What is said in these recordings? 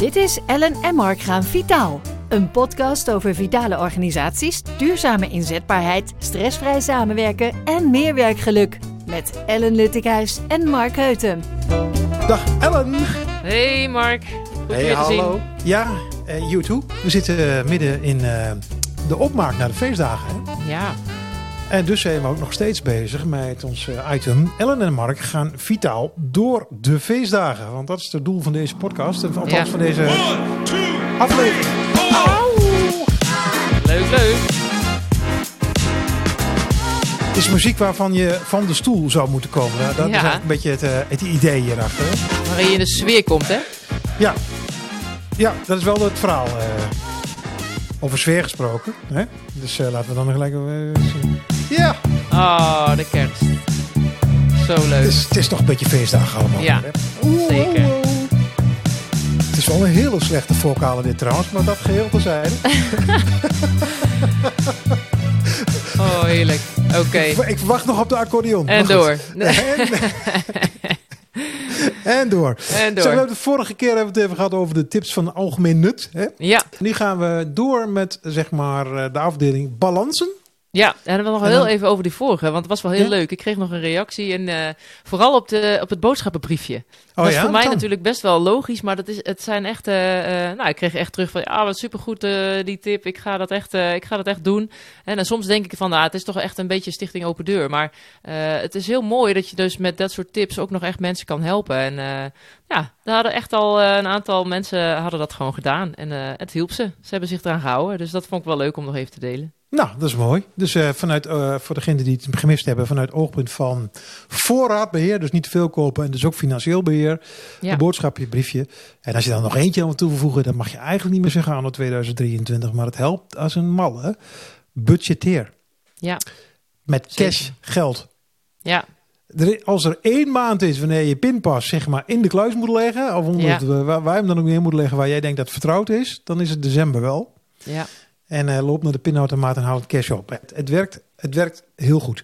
Dit is Ellen en Mark gaan vitaal. Een podcast over vitale organisaties, duurzame inzetbaarheid, stressvrij samenwerken en meer werkgeluk. Met Ellen Luttikhuis en Mark Heuten. Dag Ellen. Hey Mark, goed Hey, weer te hallo. zien. Ja, eh you too. We zitten eh, midden in eh, de opmaak naar de feestdagen. Hè? Ja, En dus zijn we ook nog steeds bezig met ons eh, item. Ellen en Mark gaan vitaal door de feestdagen. Want dat is het doel van deze podcast. En althans Ja. van deze aflevering. leuk, leuk. Het is muziek waarvan je van de stoel zou moeten komen. Nou, Dat is eigenlijk een beetje het, eh, het idee hierachter. Waarin je in de sfeer komt, hè? Ja. ja, dat is wel het verhaal. eh, over sfeer gesproken. Hè? Dus laten we dan gelijk zien. Ja, Oh, de kerst. Zo leuk. het is toch een beetje feestdag allemaal. Ja, zeker. Het is wel een hele slechte vocale dit trouwens, maar dat geheel terzijde. Oh, heerlijk. Oké. Ik verwacht nog op de accordeon. En door. En door. En Zo, we door. hebben de vorige keer hebben we het even gehad over de tips van algemeen nut. Hè? Ja, Nu gaan we door met zeg maar eh, de afdeling balansen. Ja. En we nog En heel dan- even over die vorige, want het was wel heel Ja? leuk. Ik kreeg nog een reactie en eh, vooral op, de, op het boodschappenbriefje. Oh dat is ja? voor mij Dan. natuurlijk best wel logisch, maar dat is, het zijn echt. eh, eh, nou, ik kreeg echt terug van. Ah, wat supergoed die tip. Ik ga dat echt, ik ga dat echt doen. En, dan soms denk ik van, nou, het is toch echt een beetje Stichting Open Deur. Maar het is heel mooi dat je dus met dat soort tips ook nog echt mensen kan helpen. En ja, daar hadden echt al een aantal mensen hadden dat gewoon gedaan. En het hielp ze. Ze hebben zich eraan gehouden. Dus dat vond ik wel leuk om nog even te delen. Nou, dat is mooi. Dus eh, vanuit, eh, voor degenen die het gemist hebben, vanuit oogpunt van voorraadbeheer, dus niet te veel kopen en dus ook financieel beheer, Ja. een boodschapje, briefje. En als je dan nog eentje aan toe voegen, dan mag je eigenlijk niet meer zeggen aan 2023, maar het helpt als een malle. Budgeteer. Ja, Met Zeker. cash geld. ja, Er, als er één maand is wanneer je pinpas zeg maar in de kluis moet leggen, of onder Ja. het, waar, waar je hem dan ook neer moet leggen waar jij denkt dat vertrouwd is, dan is het december wel. ja. En loop naar de pinautomaat en haal het cash op. Het, het, werkt, het werkt heel goed.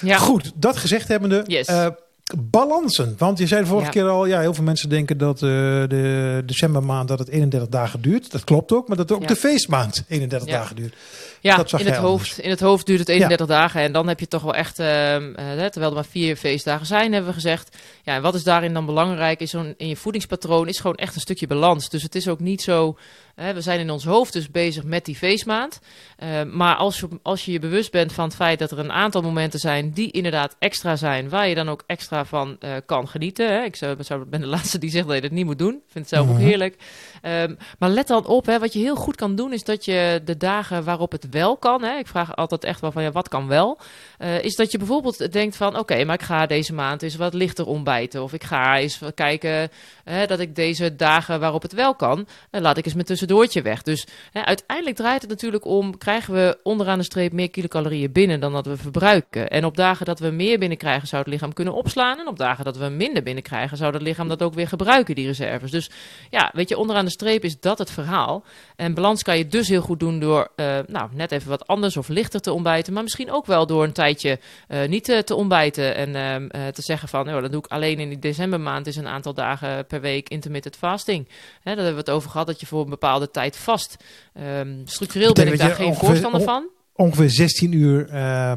ja. Goed, dat gezegd hebbende. Yes. eh, balansen. Want je zei de vorige Ja. keer al, ja, heel veel mensen denken dat eh, de decembermaand dat het 31 dagen duurt. Dat klopt ook, maar dat ook Ja. de feestmaand 31 Ja. dagen duurt. Ja, Dat zag in het, hoofd, in het hoofd duurt het 31 dagen. En dan heb je toch wel echt, ehm, eh, terwijl er maar vier feestdagen zijn, hebben we gezegd. Ja, en wat is daarin dan belangrijk? Is zo'n, in je voedingspatroon is gewoon echt een stukje balans. Dus het is ook niet zo. We zijn in ons hoofd dus bezig met die feestmaand. Eh, maar als je, als je je bewust bent van het feit dat er een aantal momenten zijn die inderdaad extra zijn, waar je dan ook extra van eh, kan genieten. Hè. Ik zou, ben de laatste die zegt dat je dat niet moet doen. Ik vind het zelf Mhm. ook heerlijk. Ehm, maar let dan op, hè, wat je heel goed kan doen, is dat je de dagen waarop het wel kan, hè, ik vraag altijd echt wel van ja, wat kan wel, eh, is dat je bijvoorbeeld denkt van oké, maar ik ga deze maand eens wat lichter ontbijten. Of ik ga eens kijken hè, dat ik deze dagen waarop het wel kan, eh, laat ik eens mijn tussendoortje weg. Dus hè, uiteindelijk draait het natuurlijk om, krijgen we onderaan de streep meer kilocalorieën binnen dan dat we verbruiken. En op dagen dat we meer binnenkrijgen, zou het lichaam kunnen opslaan. En op dagen dat we minder binnenkrijgen, zou het lichaam dat ook weer gebruiken, die reserves. Dus ja, weet je, onderaan de streep is dat het verhaal. En balans kan je dus heel goed doen door eh, nou, net even wat anders of lichter te ontbijten. Maar misschien ook wel door een tijdje eh, niet eh, te ontbijten. En ehm, eh, te zeggen van, nou, dan doe ik alleen in die decembermaand is een aantal dagen per week intermittent fasting. Hè, daar hebben we het over gehad, dat je voor een bepaalde tijd vast. Ehm, structureel ben ik daar dat geen ongeveer- voorstander van. Ongeveer 16 uur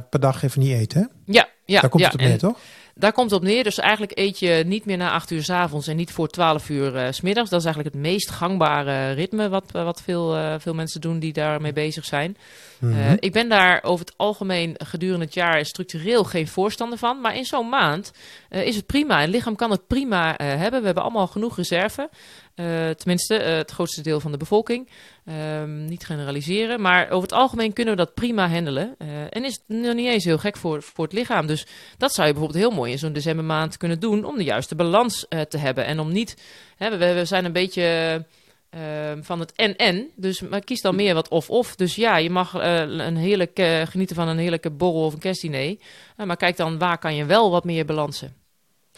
per dag even niet eten. Hè? Ja, ja, Daar komt ja. het op neer, toch? Daar komt het op neer. Dus eigenlijk eet je niet meer na 8 uur 's avonds en niet voor 12 uur eh, 's middags. Dat is eigenlijk het meest gangbare ritme wat, wat veel, eh, veel mensen doen die daarmee bezig zijn. Mhm. Eh, ik ben daar over het algemeen gedurende het jaar structureel geen voorstander van. Maar in zo'n maand eh, is het prima. En het lichaam kan het prima eh, hebben. We hebben allemaal genoeg reserve. Eh, tenminste, eh, het grootste deel van de bevolking. Ehm, niet generaliseren. Maar over het algemeen kunnen we dat prima handelen. Eh, en is het nog niet eens heel gek voor, voor het lichaam. Dus dat zou je bijvoorbeeld heel mooi in zo'n decembermaand kunnen doen. Om de juiste balans eh, te hebben. En om niet. Hè, we, we zijn een beetje. ehm, van het en-en. Dus maar kies dan meer wat of-of. Dus ja, je mag eh, een heerlijk, genieten van een heerlijke borrel of een kerstdiner. Maar kijk dan, waar kan je wel wat meer balansen?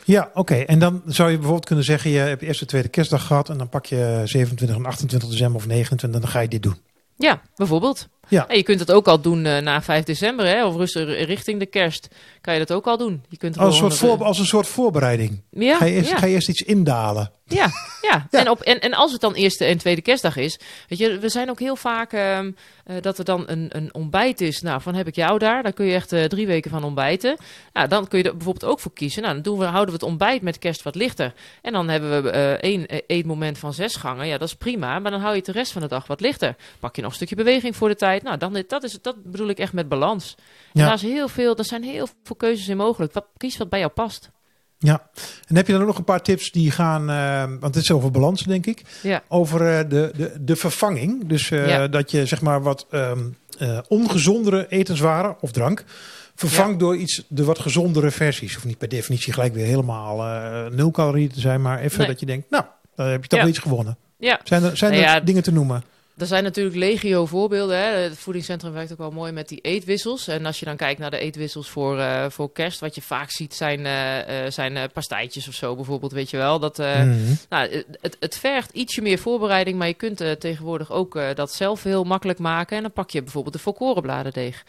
Ja, oké. En dan zou je bijvoorbeeld kunnen zeggen, je hebt eerst de tweede kerstdag gehad en dan pak je 27 en 28 december of 29 en dan ga je dit doen. Ja, bijvoorbeeld. Ja. En je kunt het ook al doen eh, na 5 december, hè, of rustig richting de kerst. Kan je dat ook al doen. Je kunt Als een, soort voor, als een soort voorbereiding. ja, ga, je eerst, ja. ga je eerst iets indalen. Ja, ja. En, op, en, en als het dan eerste en tweede kerstdag is, weet je, we zijn ook heel vaak ehm, eh, dat er dan een, een ontbijt is. Nou, van heb ik jou daar, daar kun je echt eh, drie weken van ontbijten. Nou, dan kun je er bijvoorbeeld ook voor kiezen. Nou, dan doen we, houden we het ontbijt met kerst wat lichter. En dan hebben we eh, één eetmoment van zes gangen. Ja, dat is prima, maar dan hou je het de rest van de dag wat lichter. Pak je nog een stukje beweging voor de tijd. Nou, dan, dat, is, dat bedoel ik echt met balans. Ja. En daar, is heel veel, er zijn heel veel keuzes in mogelijk. Wat, kies wat bij jou past. Ja, en heb je dan nog een paar tips die gaan, uh, want het is over balans denk ik, ja. over uh, de, de, de vervanging. Dus uh, ja. dat je zeg maar wat um, ongezondere etenswaren of drank vervangt door iets, de wat gezondere versies. Of niet per definitie gelijk weer helemaal nul calorieën te zijn, maar even nee. dat je denkt, nou, dan heb je toch wel iets gewonnen. Ja. Zijn er, zijn er Nou dingen te noemen? Er zijn natuurlijk legio voorbeelden. Hè. Het voedingscentrum werkt ook wel mooi met die eetwissels. En als je dan kijkt naar de eetwissels voor, uh, voor kerst, wat je vaak ziet zijn, uh, zijn pastijtjes of zo bijvoorbeeld, weet je wel. Dat, Mhm. nou, het, het vergt ietsje meer voorbereiding, maar je kunt tegenwoordig ook dat zelf heel makkelijk maken. En dan pak je bijvoorbeeld de volkorenbladerdeeg.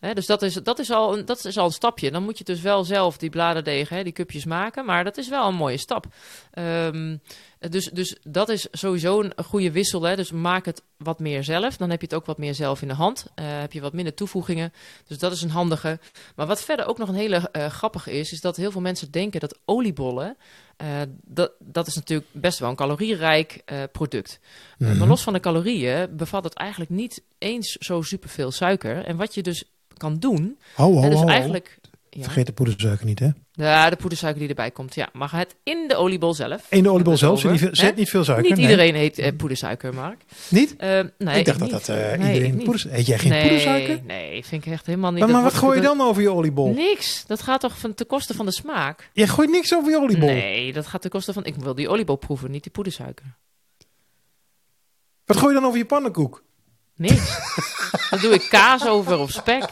Hè, dus dat is, dat, is al een, dat is al een stapje. Dan moet je dus wel zelf die bladerdeeg, hè, die cupjes maken. Maar dat is wel een mooie stap. Um, dus, dus dat is sowieso een goede wissel. Hè? Dus maak het wat meer zelf. Dan heb je het ook wat meer zelf in de hand. Uh, heb je wat minder toevoegingen. Dus dat is een handige. Maar wat verder ook nog een hele uh, grappige is, is dat heel veel mensen denken dat oliebollen. Uh, dat, dat is natuurlijk best wel een calorierijk product. Mm -hmm. maar los van de calorieën bevat het eigenlijk niet eens zo superveel suiker. En wat je dus kan doen. Ho, ho, dus ho, eigenlijk. Ja. Vergeet de poedersuiker niet, hè? Ja, de poedersuiker die erbij komt. Ja, maar het in de oliebol zelf. In de oliebol zelf zit, niet, zit niet veel suiker. Niet nee. iedereen eet uh, poedersuiker, Mark. Niet? Uh, nee, ik dacht ik dat dat uh, nee, iedereen poedersuiker... Eet jij geen nee, poedersuiker? Nee, vind ik echt helemaal niet. Maar, maar wat gooi je dan over je oliebol? Niks. Dat gaat toch van, ten koste van de smaak? Je gooit niks over je oliebol? Nee, dat gaat ten koste van... Ik wil die oliebol proeven, niet die poedersuiker. Wat gooi je dan over je pannenkoek? Niks. dan doe ik kaas over of spek.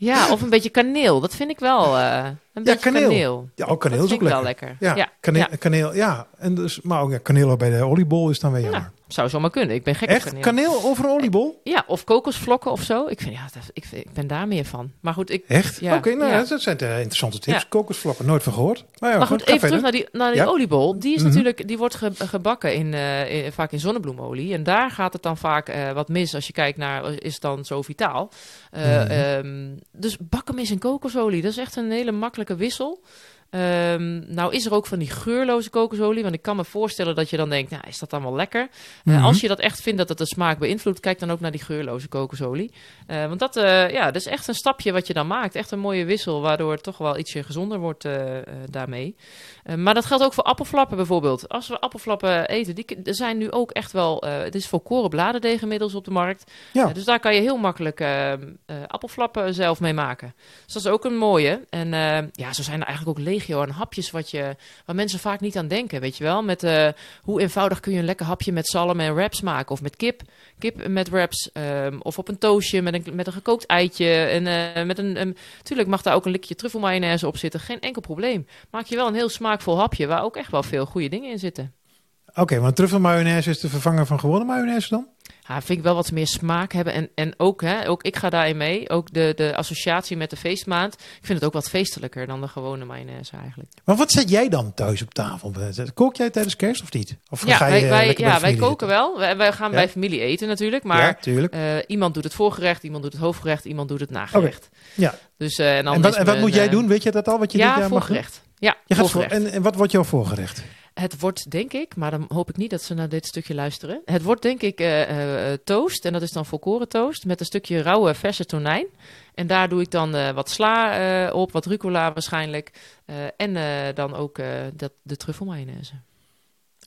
Ja, of een beetje kaneel. Dat vind ik wel. Uh, een ja, kaneel. kaneel. Ja, ook kaneel dat is ook lekker. wel lekker. Ja, ja. Kaneel, ja. kaneel, ja. En dus, maar ook ja, kaneel bij de oliebol is dan weer jammer. Ja, zou zomaar kunnen. Ik ben gek Echt? op kaneel. kaneel over een oliebol? Ja, of kokosvlokken of zo. Ik, vind, ja, dat, ik, ik ben daar meer van. Maar goed, ik... Echt? Ja, Oké, nou dat zijn interessante tips. Kokosvlokken, nooit van gehoord. Maar, goed, even terug naar die, naar die oliebol. Die is Mhm. natuurlijk, die wordt ge- gebakken in, eh, in- vaak in zonnebloemolie. En daar gaat het dan vaak eh, wat mis als je kijkt naar, is het dan zo vitaal? Eh, Mhm. ehm, dus bak hem eens in kokosolie. Dat is echt een hele makkelijke wissel. Ehm, nou is er ook van die geurloze kokosolie. Want ik kan me voorstellen dat je dan denkt, nou is dat dan wel lekker? Eh, Mhm. als je dat echt vindt dat het de smaak beïnvloedt, kijk dan ook naar die geurloze kokosolie. Eh, want dat, eh, ja, dat is echt een stapje wat je dan maakt. Echt een mooie wissel, waardoor het toch wel ietsje gezonder wordt daarmee. Maar dat geldt ook voor appelflappen bijvoorbeeld. Als we appelflappen eten, die er zijn nu ook echt wel... het is volkoren bladerdeeg inmiddels op de markt. Ja. Dus daar kan je heel makkelijk appelflappen zelf mee maken. Dus dat is ook een mooie. En ja, zo zijn er eigenlijk ook legio aan hapjes wat je, waar mensen vaak niet aan denken, weet je wel. Met eh, hoe eenvoudig kun je een lekker hapje met zalm en wraps maken. Of met kip, kip met wraps. ehm, of op een toastje met een, met een gekookt eitje. En eh, met een, een, tuurlijk mag daar ook een likje truffelmayonaise op zitten. Geen enkel probleem. Maak je wel een heel smaakvol hapje waar ook echt wel veel goede dingen in zitten. Oké, want truffelmayonaise is de vervanger van gewone mayonaise dan? Ja, vind ik wel wat meer smaak hebben. En, en ook, hè, ook, ik ga daarin mee. Ook de, de associatie met de feestmaand. Ik vind het ook wat feestelijker dan de gewone mayonaise eigenlijk. Maar wat zet jij dan thuis op tafel? Kook jij tijdens kerst of niet? Of Ja, ga je wij, eh, wij, bij ja wij koken zitten? wel. Wij, wij gaan Ja? bij familie eten natuurlijk. Maar Ja, tuurlijk. eh, iemand doet het voorgerecht, iemand doet het hoofdgerecht, iemand doet het nagerecht. Ja. Dus, eh, en, dan En wat, en wat men, moet jij eh, doen? Weet je dat al? Wat je dit Ja, jaar mag doen? voorgerecht. Ja, Je gaat voor, voorgerecht. en, en wat wordt jouw voorgerecht? Het wordt denk ik, maar dan hoop ik niet dat ze naar dit stukje luisteren. Het wordt denk ik eh, eh, toast. En dat is dan volkoren toast. Met een stukje rauwe verse tonijn. En daar doe ik dan eh, wat sla op, wat rucola waarschijnlijk. En dan ook dat, de truffelmayonaise.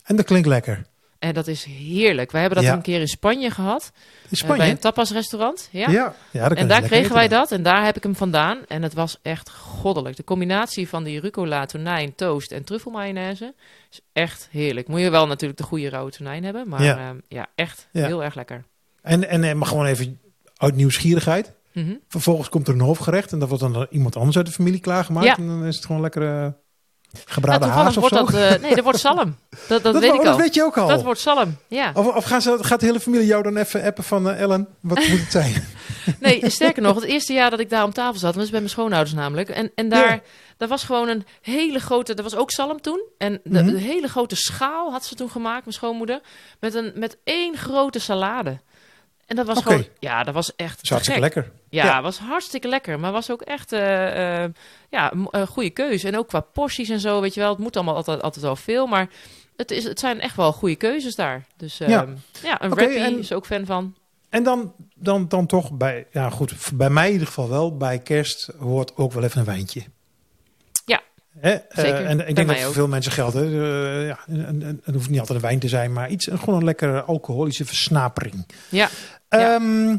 En dat klinkt lekker. En dat is heerlijk. Wij hebben dat Ja. een keer in Spanje gehad. In eh, Spanje? bij een tapasrestaurant. Ja. ja. En daar kregen wij dat en daar heb ik hem vandaan. En het was echt goddelijk. De combinatie van die rucola, tonijn, toast en truffelmayonaise is echt heerlijk. Moet je wel natuurlijk de goede rauwe tonijn hebben. Maar Ja. ja, ja echt heel erg lekker. En, en, en maar gewoon even uit nieuwsgierigheid. Mhm. Vervolgens komt er een hoofdgerecht en dat wordt dan door iemand anders uit de familie klaargemaakt. Ja. En dan is het gewoon lekker... eh, Gebraden Nou, haas of zo? dat, eh, nee, dat wordt zalm. Dat, dat, Dat weet ik dat al. weet je ook al. Dat wordt zalm, ja. Of, of gaan ze, gaat de hele familie jou dan even appen van eh, Ellen, wat moet het zijn? Nee, sterker nog, het eerste jaar dat ik daar om tafel zat, was bij mijn schoonouders namelijk. En, en daar, Ja. daar was gewoon een hele grote, er was ook zalm toen. En de, Mhm. de hele grote schaal had ze toen gemaakt, mijn schoonmoeder. Met, een, met één grote salade. En dat was Oké. gewoon, ja, dat was echt Dat hartstikke lekker. Ja, Ja. was hartstikke lekker. Maar was ook echt eh, eh, ja, een goede keuze. En ook qua porties en zo, weet je wel. Het moet allemaal altijd, altijd wel veel. Maar het, is, het zijn echt wel goede keuzes daar. Dus Ja. ja, ja een rappie en- is ook fan van. En dan, dan, dan toch bij, ja goed, bij mij in ieder geval wel, bij kerst hoort ook wel even een wijntje. Hè? Eh, zeker. en ik denk dat voor ook. veel mensen geldt. Hè? Eh, ja, en- het hoeft niet altijd een wijn te zijn, maar iets, gewoon een lekkere alcoholische versnapering. Ja, Ja. Ehm,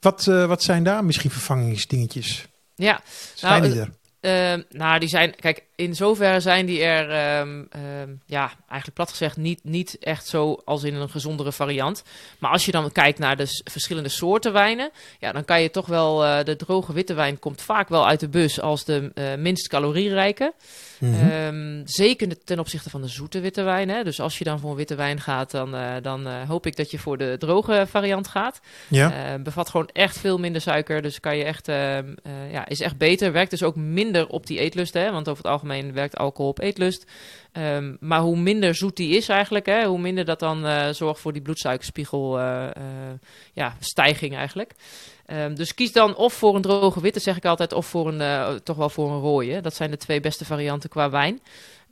wat, eh, wat zijn daar misschien vervangingsdingetjes? ja. Zijn Nou, die er? Ehm, nou, die zijn, kijk, in zoverre zijn die er, ehm, ehm, ja, eigenlijk plat gezegd, niet, niet echt zo als in een gezondere variant. Maar als je dan kijkt naar de verschillende soorten wijnen, ja, dan kan je toch wel, eh, de droge witte wijn komt vaak wel uit de bus als de eh, minst calorierijke. Mhm. Ehm, zeker ten opzichte van de zoete witte wijn. Hè. Dus als je dan voor een witte wijn gaat, dan, eh, dan hoop ik dat je voor de droge variant gaat. ja, bevat gewoon echt veel minder suiker. Dus kan je echt, ja, is echt beter. Werkt dus ook minder op die eetlust. Hè? Want over het algemeen werkt alcohol op eetlust. Ehm, maar hoe minder zoet die is eigenlijk, hè, hoe minder dat dan eh, zorgt voor die bloedsuikerspiegel eh, eh, ja, stijging eigenlijk. Ehm, dus kies dan of voor een droge witte, zeg ik altijd, of voor een, toch wel voor een rode. Dat zijn de twee beste varianten qua wijn.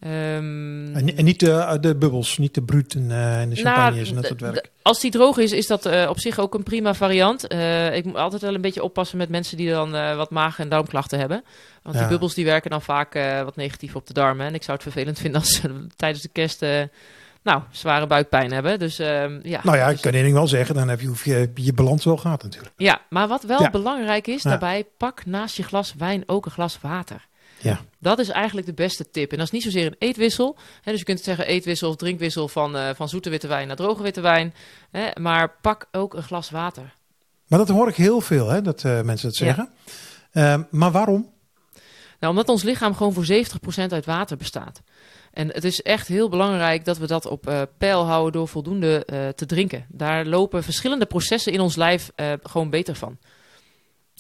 Ehm, en, en niet de, de bubbels, niet de bruut en, eh, de champagnes en dat soort werk. Als die droog is, is dat eh, op zich ook een prima variant. Eh, ik moet altijd wel een beetje oppassen met mensen die dan eh, wat maag- en darmklachten hebben. Want Ja. die bubbels die werken dan vaak eh, wat negatief op de darmen. En ik zou het vervelend vinden als ze tijdens de kerst eh, nou, zware buikpijn hebben. Dus ehm, ja. Nou ja, ik Dus- kan één ding wel zeggen, dan heb je, hoef je je balans wel gehad natuurlijk. ja, maar wat wel Ja. belangrijk is Ja. daarbij, pak naast je glas wijn ook een glas water. Ja. Dat is eigenlijk de beste tip. En dat is niet zozeer een eetwissel. Hè, dus je kunt zeggen eetwissel of drinkwissel van, eh, van zoete witte wijn naar droge witte wijn. Hè, maar pak ook een glas water. Maar dat hoor ik heel veel, hè, dat eh, mensen dat Ja. zeggen. Ehm, maar waarom? Nou, omdat ons lichaam gewoon voor 70% uit water bestaat. En het is echt heel belangrijk dat we dat op eh peil houden door voldoende te drinken. Daar lopen verschillende processen in ons lijf gewoon beter van.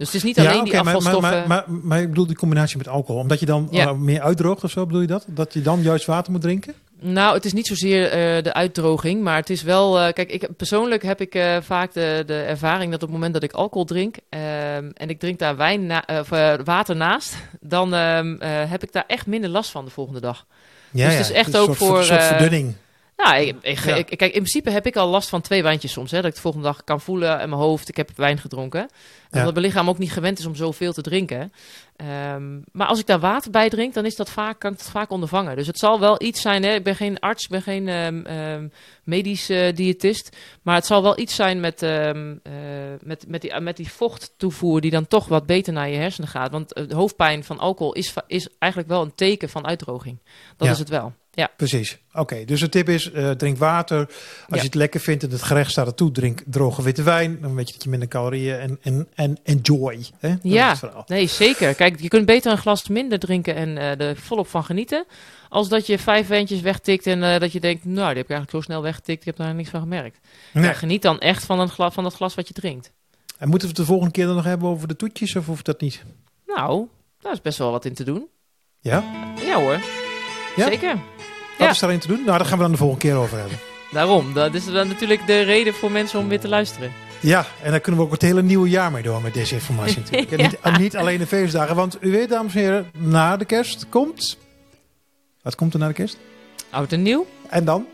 Dus het is niet alleen die oké, maar, maar, afvalstoffen. maar, maar, ik bedoel die combinatie met alcohol. Omdat je dan Ja. eh, meer uitdroogt of zo, bedoel je dat? Dat je dan juist water moet drinken? Nou, het is niet zozeer eh, de uitdroging, maar het is wel. eh, kijk, ik, persoonlijk heb ik vaak de, de ervaring dat op het moment dat ik alcohol drink ehm, en ik drink daar wijn na, of, water naast, dan ehm, eh, heb ik daar echt minder last van de volgende dag. Ja, Dus het is echt ook soort, voor, Een soort verdunning. Nou, ik, ik, Ja. ik- kijk, in principe heb ik al last van twee wijntjes soms. Hè, dat ik de volgende dag kan voelen in mijn hoofd, ik heb wijn gedronken. Ja. Omdat mijn lichaam ook niet gewend is om zoveel te drinken. Ehm, maar als ik daar water bij drink, dan is dat vaak, kan ik dat vaak ondervangen. Dus het zal wel iets zijn, hè? ik ben geen arts, ik ben geen ehm, medisch eh, diëtist. Maar het zal wel iets zijn met, eh, met, met, die, met die vochttoevoer die dan toch wat beter naar je hersenen gaat. Want de hoofdpijn van alcohol is, is eigenlijk wel een teken van uitdroging. Dat Ja. is het wel. Ja. Precies. Oké, dus de tip is, eh, drink water. Als Ja. je het lekker vindt en het gerecht staat ertoe, drink droge witte wijn. Dan weet je dat je minder calorieën en, en, en enjoy. Hè? Ja. Nee, zeker. Kijk, je kunt beter een glas minder drinken en eh, er volop van genieten. Als dat je vijf wijntjes wegtikt en eh, dat je denkt, nou, die heb ik eigenlijk zo snel weggetikt. Ik heb daar niks van gemerkt. Nee. Geniet dan echt van, een gla van dat glas wat je drinkt. En moeten we het de volgende keer dan nog hebben over de toetjes of hoeft dat niet? Nou, daar is best wel wat in te doen. Ja? Ja hoor, Ja? zeker. Wat Ja. is daarin te doen? Nou, daar gaan we dan de volgende keer over hebben. Daarom, dat is dan natuurlijk de reden voor mensen om weer te luisteren. Ja, en daar kunnen we ook het hele nieuwe jaar mee door met deze informatie natuurlijk. Niet, en niet alleen de feestdagen, want u weet dames en heren, na de kerst komt... Wat komt er na de kerst? Oud en nieuw, En dan?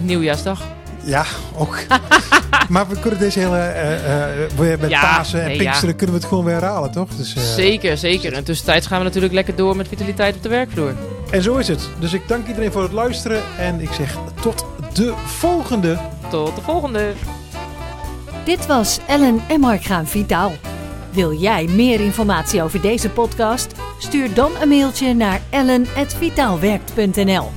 nieuwjaarsdag. Ja, ook. maar we kunnen deze hele... eh, eh, weer met Ja, Pasen en nee, Pinksteren ja. kunnen we het gewoon weer herhalen, toch? Dus, eh, Zeker, zeker. En tussentijds gaan we natuurlijk lekker door met vitaliteit op de werkvloer. En zo is het. Dus ik dank iedereen voor het luisteren. En ik zeg tot de volgende. Tot de volgende. Dit was Ellen en Mark gaan vitaal. Wil jij meer informatie over deze podcast? Stuur dan een mailtje naar ellen.vitaalwerkt.nl